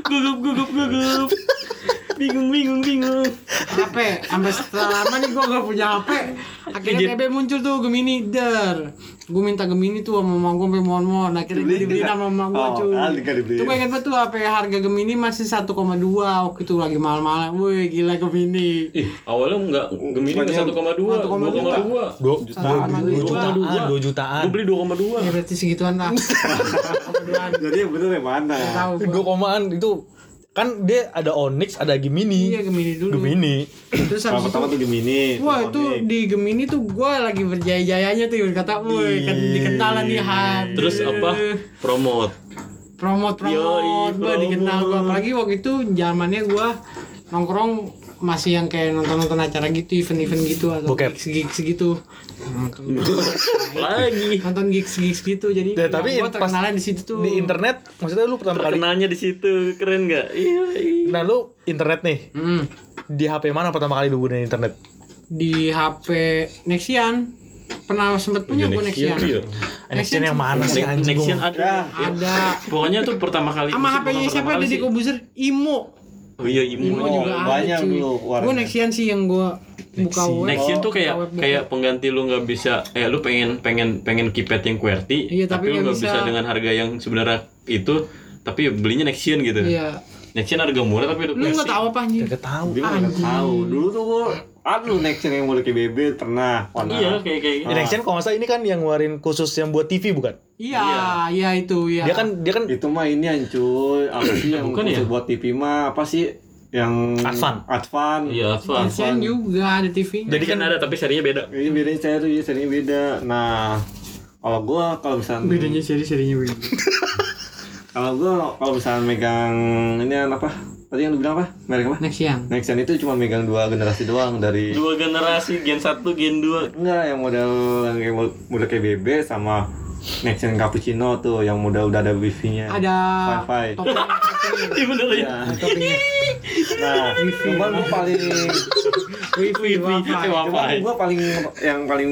gugup gugup gugup. Bingung bingung bingung. HP sampai setelah lama nih gue gak punya HP akhirnya TB muncul tuh Gemini der gue minta Gemini tuh sama mama gue sampai mohon-mohon. Akhirnya gue dibeliin sama mama gue Oh, cuy. tuh gue inget banget tuh HP harga Gemini masih 1,2 waktu itu lagi mahal-mahal. Woi gila Gemini. Ih, awalnya enggak. Gemini enggak 1,2, 2,2. Dua, dua. dua jutaan, dua. Jutaan. Gue beli 2,2. ya berarti segituan lah. <laughs> Jadi yang bener yang mana? tahu gua. Dua komaan itu kan dia ada Onyx, ada Gemini. iya Gemini dulu Gemini. terus habis itu pertama tuh Gemini. Wah itu Onyx. di Gemini tuh gue lagi berjaya-jayanya tuh kata woi kan dikentalan nih Han Terus apa? Promote. promote promote gue dikenal gue apalagi waktu itu zamannya gue nongkrong masih yang kayak nonton-nonton acara gitu event-event gitu atau Bokep. gigs gigs gitu <laughs> Lagi. nonton gigs gigs gitu jadi Ya, tapi gue pas terkenalnya di situ tuh Di internet, maksudnya lu pertama kali. Terkenalnya di situ keren nggak? Iya. iya. Nah lu internet nih, Hmm. di HP mana pertama kali lu gunain internet? di HP Nexian pernah sempet punya gue Nexian Iya. Nexian yang mana sih anjing? Nexian gua? ada. ada Pokoknya tuh pertama kali. sama HP-nya siapa Deddy sih. Kobuzer Imo Oh iya Imo. Imo Oh, juga banyak ada cuy dulu warnanya. gue Nexian sih yang gue buka web Nexian tuh kayak web- kayak pengganti lu nggak bisa eh lu pengen pengen pengen keypad yang QWERTY Iya, tapi tapi, lu nggak bisa. bisa. dengan harga yang sebenarnya itu tapi belinya Nexian gitu. iya Nexian harga murah tapi lu nggak tahu apa anjir Gak tahu. Dia nggak Anjing. tahu. Dulu tuh gua aduh next yang mau kayak bebek pernah. Warna. Iya kayak kayak Ya, Nexian kalau nggak salah ini kan yang ngeluarin khusus yang buat TV bukan? iya iya itu iya Dia kan dia kan Itu mah ini an cuy. Apa sih yang Bukan khusus ya? buat TV mah apa sih? Yang Advan. Advan. Iya, Advan. Nexian juga ada TV Jadi kan ada tapi serinya beda. Ini bedanya seri, serinya beda. Nah, kalau gua kalau misalnya bedanya seri-serinya beda <laughs> kalau gua kalau misalnya megang ini an apa? Tadi yang lu bilang apa? Merek apa? Nexian Nexian itu cuma megang dua generasi doang dari Dua generasi Gen 1, Gen 2. enggak yang model yang kayak mod- model kayak BB sama Nexian Cappuccino tuh yang model udah ada wifi-nya. ada Wi-Fi. <laughs> Iya bener ya. Nah, nah, cuman gua paling wifi wifi Wi-Fi. gua paling yang paling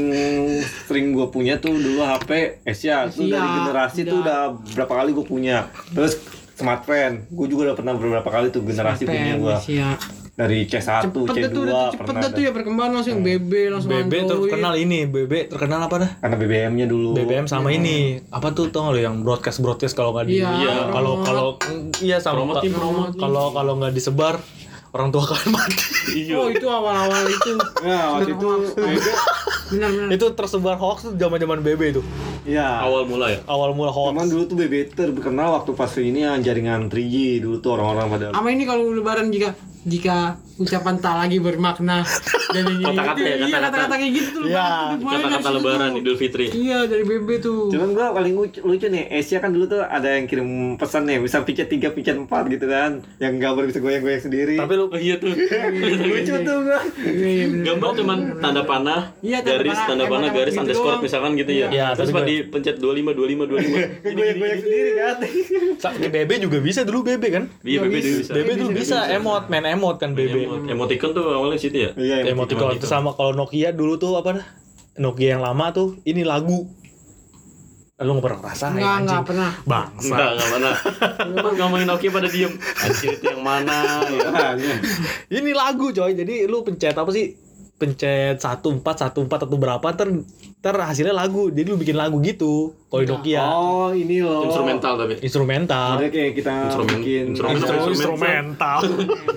sering gua punya tuh dulu HP Asia tuh Asia, dari generasi tuh udah. udah berapa kali gua punya. Terus smartphone, gua juga udah pernah beberapa kali tuh generasi punya gua. Nexian Dari C1, cepet dah C2 tuh udah cepet pernah dah tuh ada. ya perkembangan langsung BB langsung BB Android. terkenal ini, BB terkenal apa dah? Karena BBM-nya dulu. BBM sama ini apa tuh tau nggak lo yang broadcast broadcast kalau nggak di Iya, Iya, kalau promote. kalau iya sama kalau kalau nggak disebar orang tua kalian <laughs> mati Iya. oh itu awal-awal itu Nah, waktu itu BB benar-benar itu tersebar hoax tuh zaman zaman BB itu Iya. Awal mula ya. Awal mula hoax. Cuman dulu tuh BB terkenal waktu pas ini yang jaringan 3G dulu tuh orang-orang pada Sama ini kalau lebaran jika jika ucapan tak lagi bermakna <laughs> dan gini Kata-kata ya, iya kata-kata. kata-kata kayak gitu tuh Iya, dari Kata-kata lebaran. Idul Fitri. Iya dari BB tuh. Cuman gua paling lucu, lucu nih, Asia kan dulu tuh ada yang kirim pesan nih, bisa picet 3, picet 4 gitu kan. Yang gambar bisa goyang-goyang sendiri. Tapi lu Oh iya tuh. lucu tuh gua. Iya, iya. Gambar cuman tanda panah, Iya, tanda garis, panah, tanda panah, garis gitu underscore misalkan gitu ya. Iya, Terus tapi pas gua- dipencet 25 25 25. Kayak goyang-goyang sendiri kan. sa- di BB juga bisa dulu BB kan? Iya, BB dulu bisa. BB dulu bisa emot, main emot kan BB. Emot- Emoticon tuh awalnya situ ya. Iya, Emoticon itu sama kalau Nokia dulu tuh apa dah? Nokia yang lama tuh ini lagu. Lu nggak pernah ngerasain Enggak, enggak anjing. pernah. Bangsa. Enggak, enggak <laughs> mana. Pas ngomongin Nokia pada diem. Anjir itu yang mana ya. Ini lagu coy. Jadi lu pencet apa sih? Pencet 14 14 atau berapa ter ter hasilnya lagu. Jadi lu bikin lagu gitu. Kalau di Nokia Oh, ini loh. Instrumental tapi. instrumental. Ada kayak kita Instrumen- bikin instrumen- Instru- instrumen. instrumental.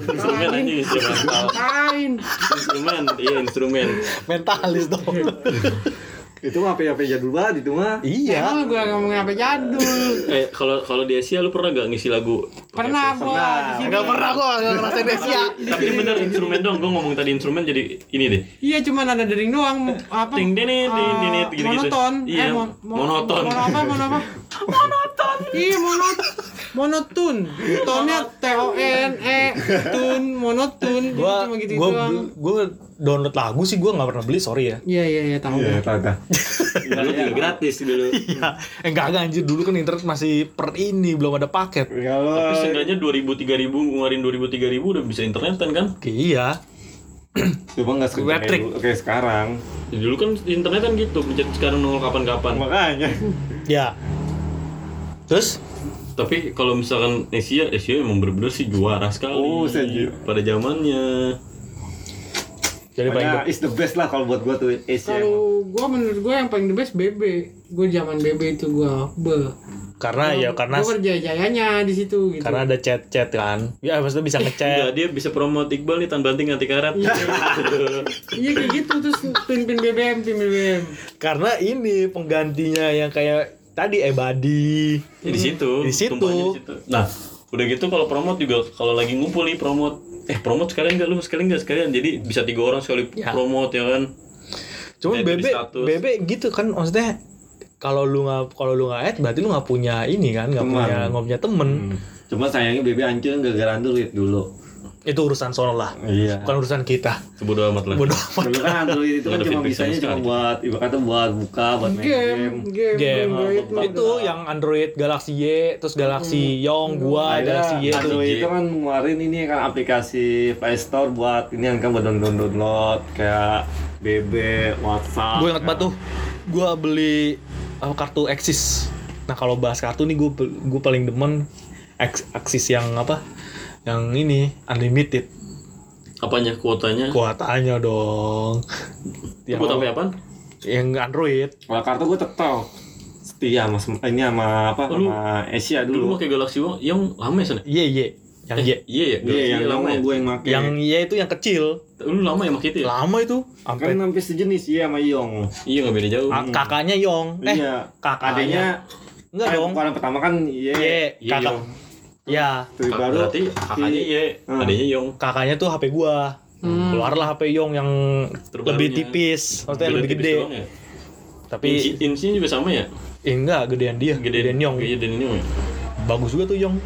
Instrumen aja instrumental. Kain. Instrumen, iya instrumen. Mentalis dong. <laughs> itu mah HP-HP jadul banget itu mah. iya. Emang gue ngomongin apa jadul. Eh kalau kalau di Asia lu pernah gak ngisi lagu? Pernah gua di sini. Enggak pernah gua enggak ngerasain Asia. Tapi bener instrumen dong. Gue ngomong tadi instrumen jadi ini deh. Iya cuman ada dering doang apa? Ting, dini, eh, dini, gitu-gitu. Monoton. Iya, Eh, mon- mon- monoton. Mono apa? Mono apa? <laughs> monoton. Iya monot monotun. Tonnya T O N E tun monotun. Gua cuma gitu gua doang. gua download lagu sih gua nggak pernah beli, sorry ya. Iya iya iya tahu. Iya, tahu tahu. Dulu juga gratis dulu. Iya. Eh, enggak enggak anjir dulu kan internet masih per ini belum ada paket. Kalau Tapi seenggaknya 2000 3000 ngeluarin 2000 3000 udah bisa internetan kan? Iya. coba nggak kayak trick. dulu. Kayak sekarang. Ya, dulu kan internet kan gitu, sekarang nongol kapan-kapan. Makanya. Ya. Terus Tapi kalau misalkan Asia, Asia emang bener-bener sih juara sekali. Oh, setuju. Pada zamannya. jadi paling Makanya is the best lah kalau buat gua tuh Asia. Kalau gua menurut gua yang paling the best BB. Gua zaman BB itu gua be. karena ya karena gua berjaya-jayanya di situ gitu. karena ada chat-chat kan. Ya maksudnya bisa <laughs> Enggak, ngechat. dia bisa promote Iqbal nih tan banting anti karat. Iya kayak gitu terus pin-pin BBM, pin BBM. karena ini penggantinya yang kayak tadi Ebadi. Ya, di situ. Di situ. di situ. Nah, udah gitu kalau promote juga kalau lagi ngumpul nih promote eh promote sekalian enggak lu sekalian enggak sekalian jadi bisa tiga orang sekali Ya. promote ya kan Cuma Jadi BB status. BB gitu kan maksudnya kalau lu nggak kalau lu nggak add berarti lu nggak punya ini kan nggak punya nggak punya temen Cuma sayangnya BB hancur gara-gara Android dulu. Itu urusan sono lah. Iya. bukan urusan kita. Sebodoh amat lah. Bodoh amat. Kan Android itu kan cuma bisanya cuma buat ibaratnya buat buka, buat main game. Game, game, game Android itu yang Android Galaxy Y terus Galaxy Yong gua Ada Galaxy Y Android itu kan ngeluarin ini kan aplikasi Play Store buat ini kan buat download download kayak BB, WhatsApp. gue inget banget tuh. Gue beli apa, kartu Axis. Nah kalau bahas kartu nih gue gue paling demen Ax- Axis yang apa yang ini unlimited. Apanya? Kuotanya? Kuotanya dong. Yang, buat apa yang Android. Kalau kartu gue tetap setia mas ini sama apa? Oh, sama Asia dulu. dulu. pakai Galaxy One yang lama ya sana iya iya. Yang eh, iya. ya Iya, Galaxy yang lama ya. gue yang make. yang Y itu yang kecil. Lu lama ya pakai itu ya? Lama itu. Kan sampai hampir sejenis ya sama Yong. iya nggak beda jauh. Ah, kakaknya Yong. Eh iya. kakaknya. Adanya enggak kan dong. Orang pertama kan iya. Y Iya, kakak Yong. Ya Terus Kak- baru berarti kakaknya iya Hmm. adanya Yong kakaknya tuh HP gua keluarlah HP Yong yang Terbarunya. lebih tipis maksudnya lebih tipis gede ya? tapi Inci, insinya juga sama ya eh, enggak gedean dia gedean Yong gedean Yong ya bagus juga tuh Yong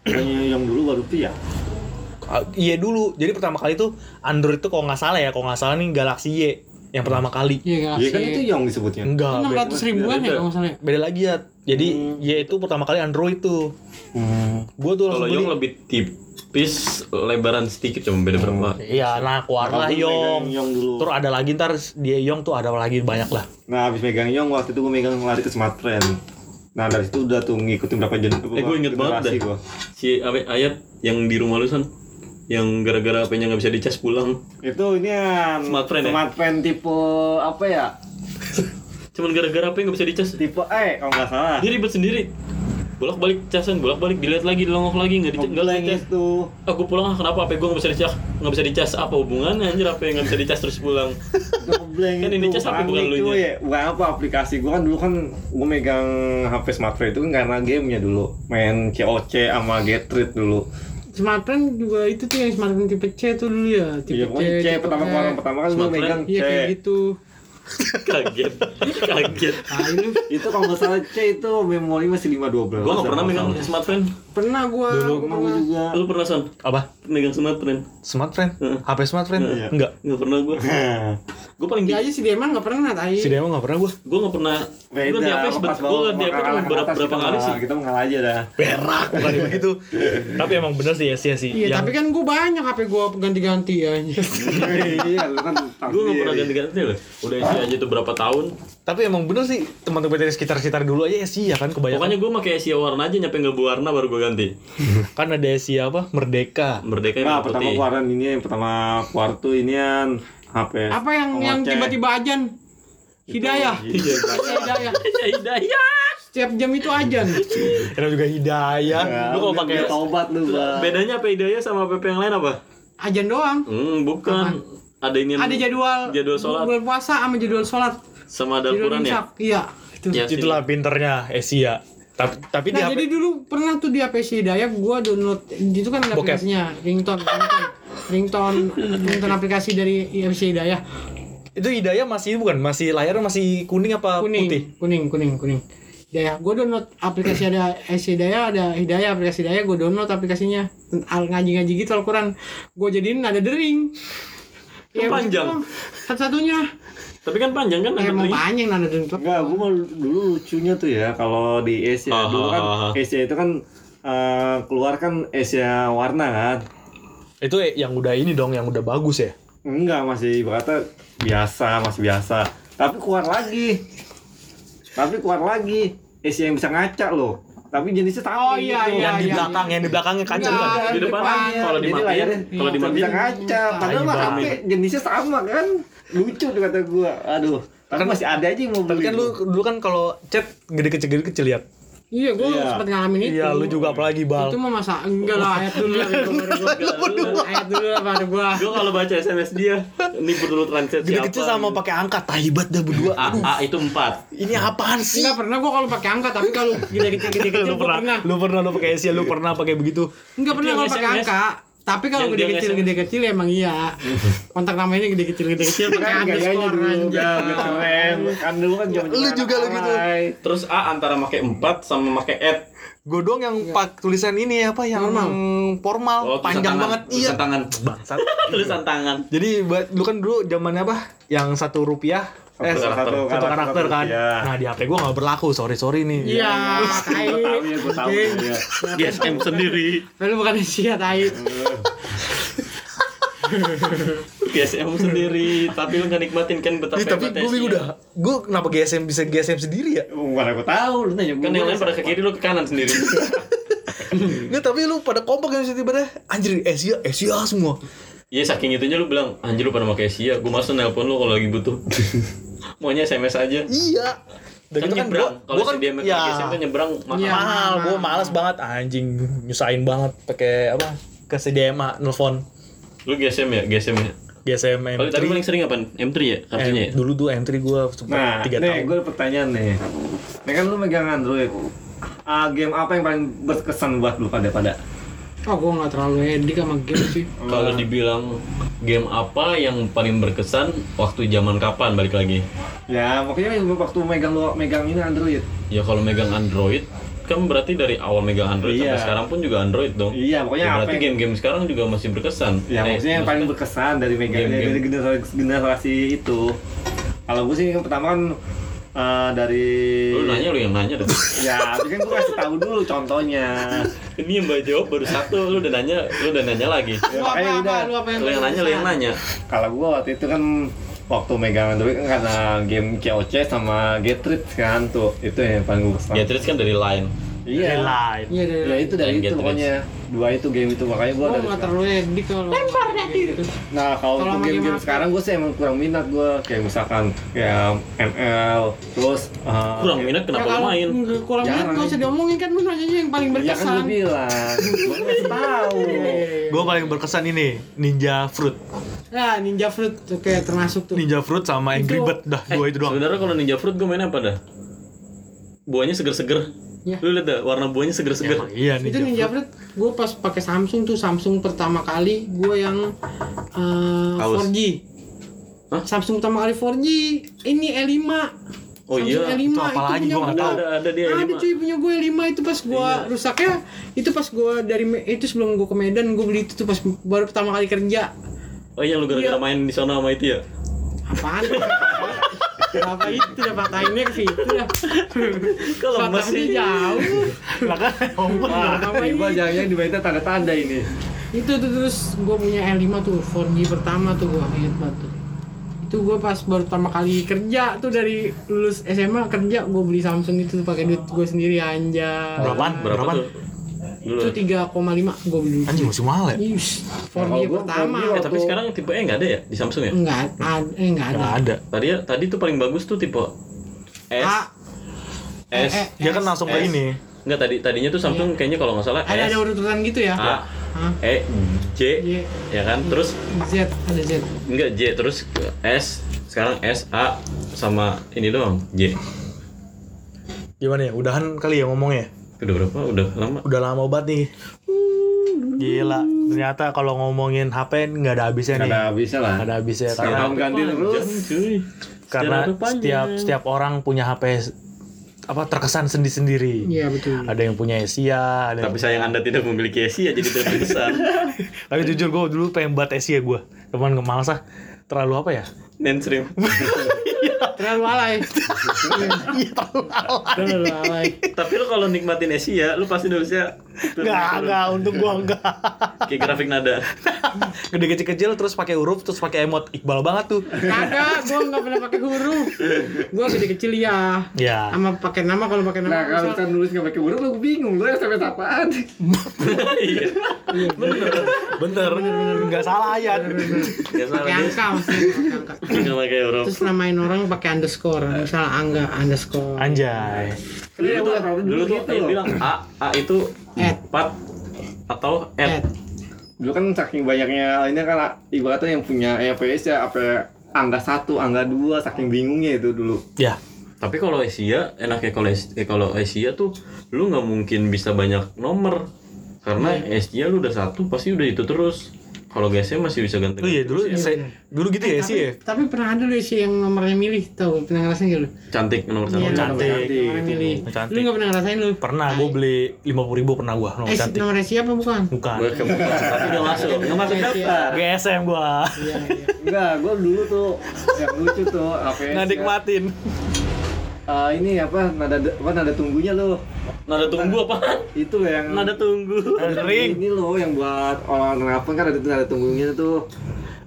Kayaknya Yong dulu baru tuh ya. Ah, iya dulu jadi pertama kali tuh Android tuh kalau nggak salah ya kalau nggak salah nih Galaxy Y yang pertama kali Iya Iya kan Galaxy. itu Yong disebutnya. enggak enam ratus ribuan ya kalau nggak salah. ya? beda lagi ya jadi Y itu pertama kali Android tuh Hmm. gua tuh kalau langsung Yong lebih tipis lebaran sedikit cuma beda berapa iya nah keluarlah Aku Yong megang Yong dulu. terus ada lagi ntar dia Yong tuh ada lagi banyak lah Nah, habis megang Yong waktu itu gue megang lari ke Smart Friend. Nah, dari situ udah tuh ngikutin berapa jen eh gue inget banget dah generasi gua. si apa, ayat yang di rumah lu san yang gara-gara HP-nya nggak bisa dicas pulang Itu ini kan Smart Friend ya? Smart Friend tipe apa ya? <laughs> cuman gara-gara HP nggak bisa dicas Tipe E kalau nggak salah. dia ribet sendiri bolak balik casan bolak balik dilihat lagi dilongok lagi nggak di nggak Ngeblank dicas itu. aku pulang ah, kenapa HP gue nggak bisa dicas nggak bisa dicas apa hubungannya anjir apa yang nggak bisa dicas terus pulang Ngeblank Kan ini itu. cas apa bukan lu tuh ya. Bukan apa aplikasi gua kan dulu kan gua megang HP smartphone itu kan karena gamenya dulu. Main COC sama Getrit dulu. Smartphone juga itu tuh yang smartphone tipe C tuh dulu ya. Tipe Iya, pokoknya C tipe pertama E. keluaran pertama kan gua Smartphone? megang C. Iya kayak gitu. <laughs> kaget kaget Ah, ini Itu kalau nggak salah C itu memori masih 512. gue nggak pernah megang smartphone pernah gua Dulu pernah. gua juga. lu pernah son Apa? megang smartphone Smartphone? Heeh. HP smartphone? Iya. Enggak. nggak pernah gue <laughs> gue paling Dia di aja si Deman nggak pernah tai. Si Demo nggak pernah gue. gue nggak pernah gue Beda, di pas sebet bawa gue di HP kalah cuma ke berapa kali sih Kita mengalah aja dah. Berak bukan begitu. <laughs> Tapi emang bener sih ya sih sih. Iya, tapi kan gua banyak HP gua ganti-ganti ya. <laughs> Iya, lu kan tahu gue nggak pernah ganti-ganti loh udah isi aja tuh berapa tahun tapi emang bener sih teman-teman dari sekitar-sekitar dulu aja sih ya kan kebanyakan. pokoknya gue pakai Asia warna aja nyampe nggak berwarna baru gue ganti <laughs> kan ada Asia apa? Merdeka. merdeka Nah, yang pertama keluaran ini yang pertama keluar tuh inian HP. Apa yang yang Ngoceh. tiba-tiba ajan? <laughs> Hidayah. Hidayah. ya hidayah Setiap jam itu ajan. Ada juga Hidayah. Ya, lu kalau pakai tobat lu, Bang. bedanya apa hidayah sama PP yang lain apa Ajan doang. hmm bukan ada ini yang- Ada jadwal jadwal sholat bulan puasa sama jadwal sholat. sama ada Jadwal Al-Quran ya. Iya. Itu. Ya, itulah pinternya Asia. Tapi tapi di Nah, HP jadi dulu pernah tuh di HP si Hidayah gua download itu kan ada aplikasinya ringtone ringtone ringtone ringtone aplikasi dari si Hidayah itu Hidayah masih bukan masih layarnya masih kuning apa kuning putih? kuning kuning kuning Hidayah gua download aplikasi ada si Hidayah ada Hidayah aplikasi Hidayah gua download aplikasinya al ngaji-ngaji gitu Al-Quran gua jadiin ada dering Kan panjang. satu-satunya tapi kan panjang kan ada emang dering. panjang nada dering Enggak, gua mah dulu lucunya tuh ya kalau di Asia dulu kan. Asia itu kan eh, keluar kan Asia warna kan. Itu yang udah ini dong yang udah bagus ya. Enggak, masih ibaratnya biasa, masih biasa. Tapi keluar lagi. Tapi keluar lagi Asia yang bisa ngaca loh. Tapi jenisnya Oh, sama iya, gitu. iya, yang di iya. belakang, yang di belakangnya kaca Enggak. bukan? di depan depannya. kalau dimatiin layarnya kalau bisa dimatiin ngaca. Padahal mah HP jenisnya sama kan. Lucu tuh kata gua. Aduh. Tapi masih ada aja yang mau Tapi beli. kan lu dulu kan kalau chat gede kecil gede kecil ya. Iya gua Iya. sempat ngalamin itu Iya, lu juga apalagi bal. itu mah masa enggak lah ayat dulu lah ayat dulu lah pada gua gue kalau baca SMS dia ini dulu translate Gede siapa kecil sama pakai angka tahibat dah berdua. A, Aduh, A itu empat ini apaan sih? Enggak pernah gua kalau pakai angka, tapi kalau gede kecil gede kecil lu gua pernah, lu pernah lu pakai Asia, lu pernah pakai begitu. Enggak pernah kalau pakai SMS. angka. Tapi kalau gede kecil gede kecil emang iya. <laughs> Kontak namanya gede kecil gede kecil pakai kan underscore keren. Kan dulu kan zaman Lu juga lu gitu. terus A antara pakai empat sama pakai at Gue doang yang pak tulisan ini apa yang Normal. formal, Oh, panjang tangan. banget. Tulisan tangan. Bangsat. <laughs> tulisan tangan Jadi buat lu kan dulu zamannya apa? Yang satu rupiah eh Satu karakter. satu karakter kan. Iya. Nah di HP gua nggak berlaku, sorry sorry nih. Iya, Gua tai. tahu ya, gua tahu Anjing. ya. GSM sendiri Lalu bukan Asia tai. GSM <laughs> sendiri tapi lu nggak nikmatin kan betapa Ih, tapi gue udah, gue kenapa GSM bisa GSM sendiri ya? Bukan aku tahu, lu nanya kan yang lain pada ke kiri lu ke kanan sendiri <laughs> Nggak, tapi lu pada kompak yang tiba anjir Asia, Asia semua. Iya saking itunya lu bilang anjir lu pada pakai Asia gue masa nelpon lu kalau lagi butuh <laughs> maunya SMS aja Iya. Dan kan kan nyebrang gua, kalau gua si kan dia ya, GSM kan nyebrang mahal Iya. mahal, gue males banget anjing, nyusahin banget pakai apa? Ke CDMA nelfon lu GSM ya GSM ya GSM Paling M3. tapi paling sering apa M3 ya kartunya ya Eh, dulu tuh M3 gue Nah, tiga nih tahun. gue ada pertanyaan nih. Ini kan lu megang Android. Ah, game apa yang paling berkesan buat lu pada pada? Oh, gua nggak terlalu edik sama game sih. Kalau dibilang game apa yang paling berkesan waktu zaman kapan balik lagi? Ya, makanya waktu megang lu megang ini Android. Ya kalau megang Android kan berarti dari awal megang Android Iya. sampai sekarang pun juga Android dong. Iya, pokoknya Ya, apa berarti game-game sekarang juga masih berkesan. Ya, Eh, maksudnya yang paling berkesan dari megang dari generasi, generasi itu. Kalau gue sih yang pertama kan eh, dari Lu nanya lu yang nanya deh. <laughs> Ya, tapi kan gue kasih tahu dulu contohnya. Ini yang mbak jawab baru satu, lu udah nanya, lu udah nanya lagi. Ya, Lu apa apa? udah. Lu apa yang Lu yang nanya, lu yang nanya. Kalau gue waktu itu kan waktu megang Android kan karena game COC sama Getrit kan tuh itu yang paling gue kesan. Getris kan dari line. Iya. Dari line. Iya dari Ya itu dari itu pokoknya dua itu game itu makanya gue Gua dari nggak sekarang. terlalu edik kalau gitu. Nah kalau untuk game-game game sekarang gue sih emang kurang minat gue kayak misalkan kayak ML terus uh, kurang minat kenapa Ya, main kurang minat Jarang. nggak usah diomongin kan lu nanya yang paling Ya kan berkesan. gue bilang, gue <laughs> tahu. Gue paling berkesan ini Ninja Fruit. Ya Ninja Fruit oke termasuk tuh. Ninja Fruit sama Angry Bird dah dua itu doang. sebenarnya kalau ninja fruit gue main apa dah buahnya seger-seger Ya. lu lihat dah warna buahnya seger-seger Emang iya itu Ninja Ninja Fruit. Fruit gue pas pakai Samsung tuh Samsung pertama kali gue yang eh, Haus. 4G Hah? Samsung pertama kali 4G ini E5 Oh Samsung iya, E5 itu apa lagi? punya Gua nggak gua. tahu. ada ada dia ada lima. cuy punya gue E5 itu pas gue Iya. rusaknya itu pas gue dari itu sebelum gue ke Medan gue beli itu tuh pas baru pertama kali kerja oh iya lu gara-gara Iya. main di sana sama itu ya apaan apa itu ya patahinnya ke situ ya kalau masih jauh. Lah kan apa ini? jangan dibaca tanda-tanda ini. itu tuh terus gue punya L5 tuh 4G pertama tuh gue inget banget tuh. Itu gue pas baru pertama kali kerja tuh dari lulus SMA kerja gue beli Samsung itu tuh pakai duit gue sendiri anjay. Berapaan? berapa tuh dulu itu 3,5 gue beli. Anjing masih mahal ya? Yes, 4G Kalau gua pertama. 4G eh tapi sekarang tipe E nggak ada ya di Samsung ya? Enggak ada eh enggak ada. Nggak ada. tadi ya tadi tuh paling bagus tuh tipe S. A. S. Eh, Dia kan langsung ke S. ini. Enggak tadi tadinya tuh Samsung kayaknya kalau nggak salah ada S. ada urutan gitu ya? A. Hah? E. J. Y ya kan? Terus Z ada Z. Enggak J. Terus S. Sekarang S A sama ini doang J. Gimana ya? Udahan kali ya ngomongnya. Udah berapa udah lama Udah lama banget nih. Gila. Ternyata kalau ngomongin HP nggak ada habisnya nih. Karena bisa lah. Nggak ada habisnya Setiap karena tahun ganti terus. cuy karena setiap setiap orang punya HP apa terkesan sendiri-sendiri. iya betul Ada yang punya Asia, ada yang tapi sayang anda tidak memiliki Asia jadi tidak besar <laughs> Tapi jujur gue dulu pengen buat Asia gue. Cuman males ah. Terlalu apa ya? mainstream <laughs> terlalu alay. Terlalu alay. Tapi lu kalau nikmatin Asia lu pasti nulisnya Enggak, enggak, untuk gua enggak. <laughs> kayak grafik nada Gede kecil-kecil terus pakai huruf terus pakai emot Iqbal banget tuh. kagak gue nggak pernah pakai huruf gue gede kecil ya Ya. sama pakai nama kalau pakai nama Nah kalau misal- kita nulis nggak pakai huruf, lu bingung lu SMS apaan? iya Bener, nggak salah ya. nggak salah pakai dia angka maksudnya pakai angka nggak pakai huruf terus namain orang pakai underscore misal angga underscore Anjay. Iya, dulu tuh dulu tuh gitu loh. bilang A A itu. Empat atau at. Dulu kan saking banyaknya ini kan ibaratnya yang punya EPS ya apa angka satu, angka dua, saking bingungnya itu dulu. Ya. tapi kalau Asia enaknya kalau eh, kalau Asia tuh lu nggak mungkin bisa banyak nomor. Karena Asia lu udah satu pasti udah itu terus kalau GSM masih bisa ganti Oh iya dulu saya, dulu gitu ya tapi, sih ya. tapi pernah ada lu sih yang nomornya milih tau pernah ngerasain lu cantik nomor satu Iya, cantik. nomornya milih Cantik. lu gak pernah ngerasain lu Pernah gue beli lima puluh ribu pernah gua nomor eh cantik. nomornya siapa bukan Bukan. gue ke <laughs> tapi nggak masuk nggak masuk daftar GSM gua. iya iya Enggak, gua dulu tuh yang lucu tuh APS. Nggak Eh, ini apa nada apa nada tunggunya lo? nada tunggu apa Itu yang nada tunggu Ring. Ini loh yang buat orang nelpon kan ada nada tunggunya tuh.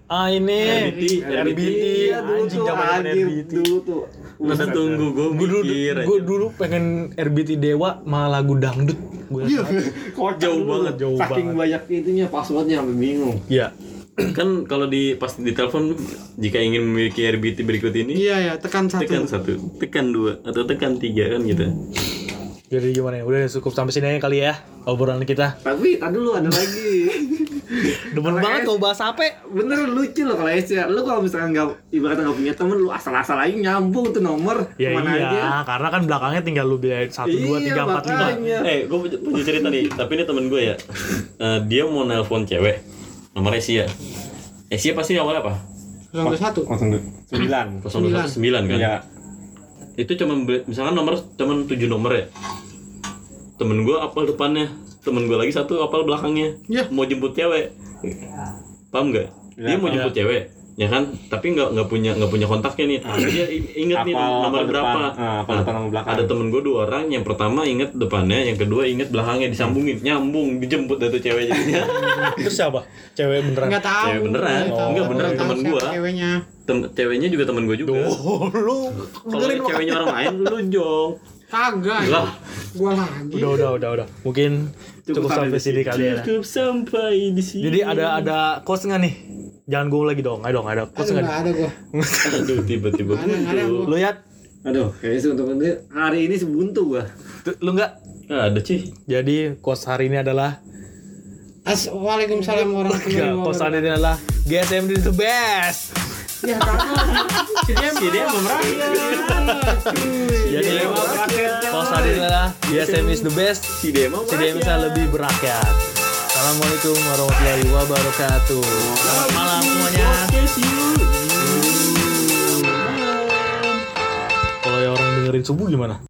Ah ini RBT, RBT. Iya dulu Anjing tuh zaman anjir RBT. dulu tuh. nada tunggu gue Gue dulu, mikir gue dulu pengen RBT Dewa malah lagu dangdut. Gue Iya, <laughs> Jauh banget, jauh Saking banyak itunya passwordnya sampai bingung. Iya. <clears throat> kan kalau di pas di telepon jika ingin memiliki RBT berikut ini iya ya tekan tekan satu satu tekan dua atau tekan tiga kan gitu Jadi gimana ya? Udah cukup sampai sini aja kali ya obrolan kita. Tapi tadi dulu ada lagi. <laughs> Demen banget kalau bahas apa? Bener lucu loh kalau Asia. Lu kalau misalkan nggak ibaratnya nggak punya temen, lu asal-asal aja nyambung tuh nomor Ya ke mana iya, aja. karena kan belakangnya tinggal lu biayain satu dua Iya, tiga empat lima. eh gue punya cerita nih tapi ini temen gue ya Eh, dia mau nelpon cewek nomor Asia Asia pasti awalnya apa? Nomor satu sembilan. 019 kan? Iya. itu cuma misalkan nomor cuma tujuh nomor ya? Temen gue apal depannya temen gue lagi satu apal belakangnya. Ya. mau jemput cewek. Paham nggak? Dia mau jemput cewek ya kan tapi nggak nggak punya nggak punya kontaknya nih Tapi dia i- inget nih nomor berapa depan. Ah, apal depan belakang. ada temen gue dua orang yang pertama inget depannya yang kedua inget belakangnya disambungin nyambung dijemput dari cewek jadinya <laughs> Terus siapa? Cewek beneran. nggak tahu Cewek beneran. Nggak tahu. Enggak, beneran Nggak tahu temen gua. ceweknya Tem- ceweknya juga temen gue juga Oh, lu kalau ceweknya orang lain lu jong Kagak. Lah. Gua lagi. Udah udah udah udah. Mungkin cukup, sampai sini kali ya. Cukup sampai di sini. Jadi ada ada quotes nggak nih? Jangan gue lagi dong, ayo dong, ada Aduh, nggak? ada gua. Aduh tiba-tiba. Lu ya, Aduh, kayaknya sih untuk hari ini sebuntu gua. Lu nggak? Ada Ci. Jadi quotes hari ini adalah As Waalaikumsalam warahmatullahi quotes <laughs> wabarakatuh. hari ini adalah GSM is the best. Ya Si dia mau merakyat. Jadi quotes hari ini adalah GSM is the best. Si dia mau Si dia bisa lebih berakyat. Assalamualaikum warahmatullahi wabarakatuh. Selamat malam semuanya. Kalau yang orang dengerin subuh gimana?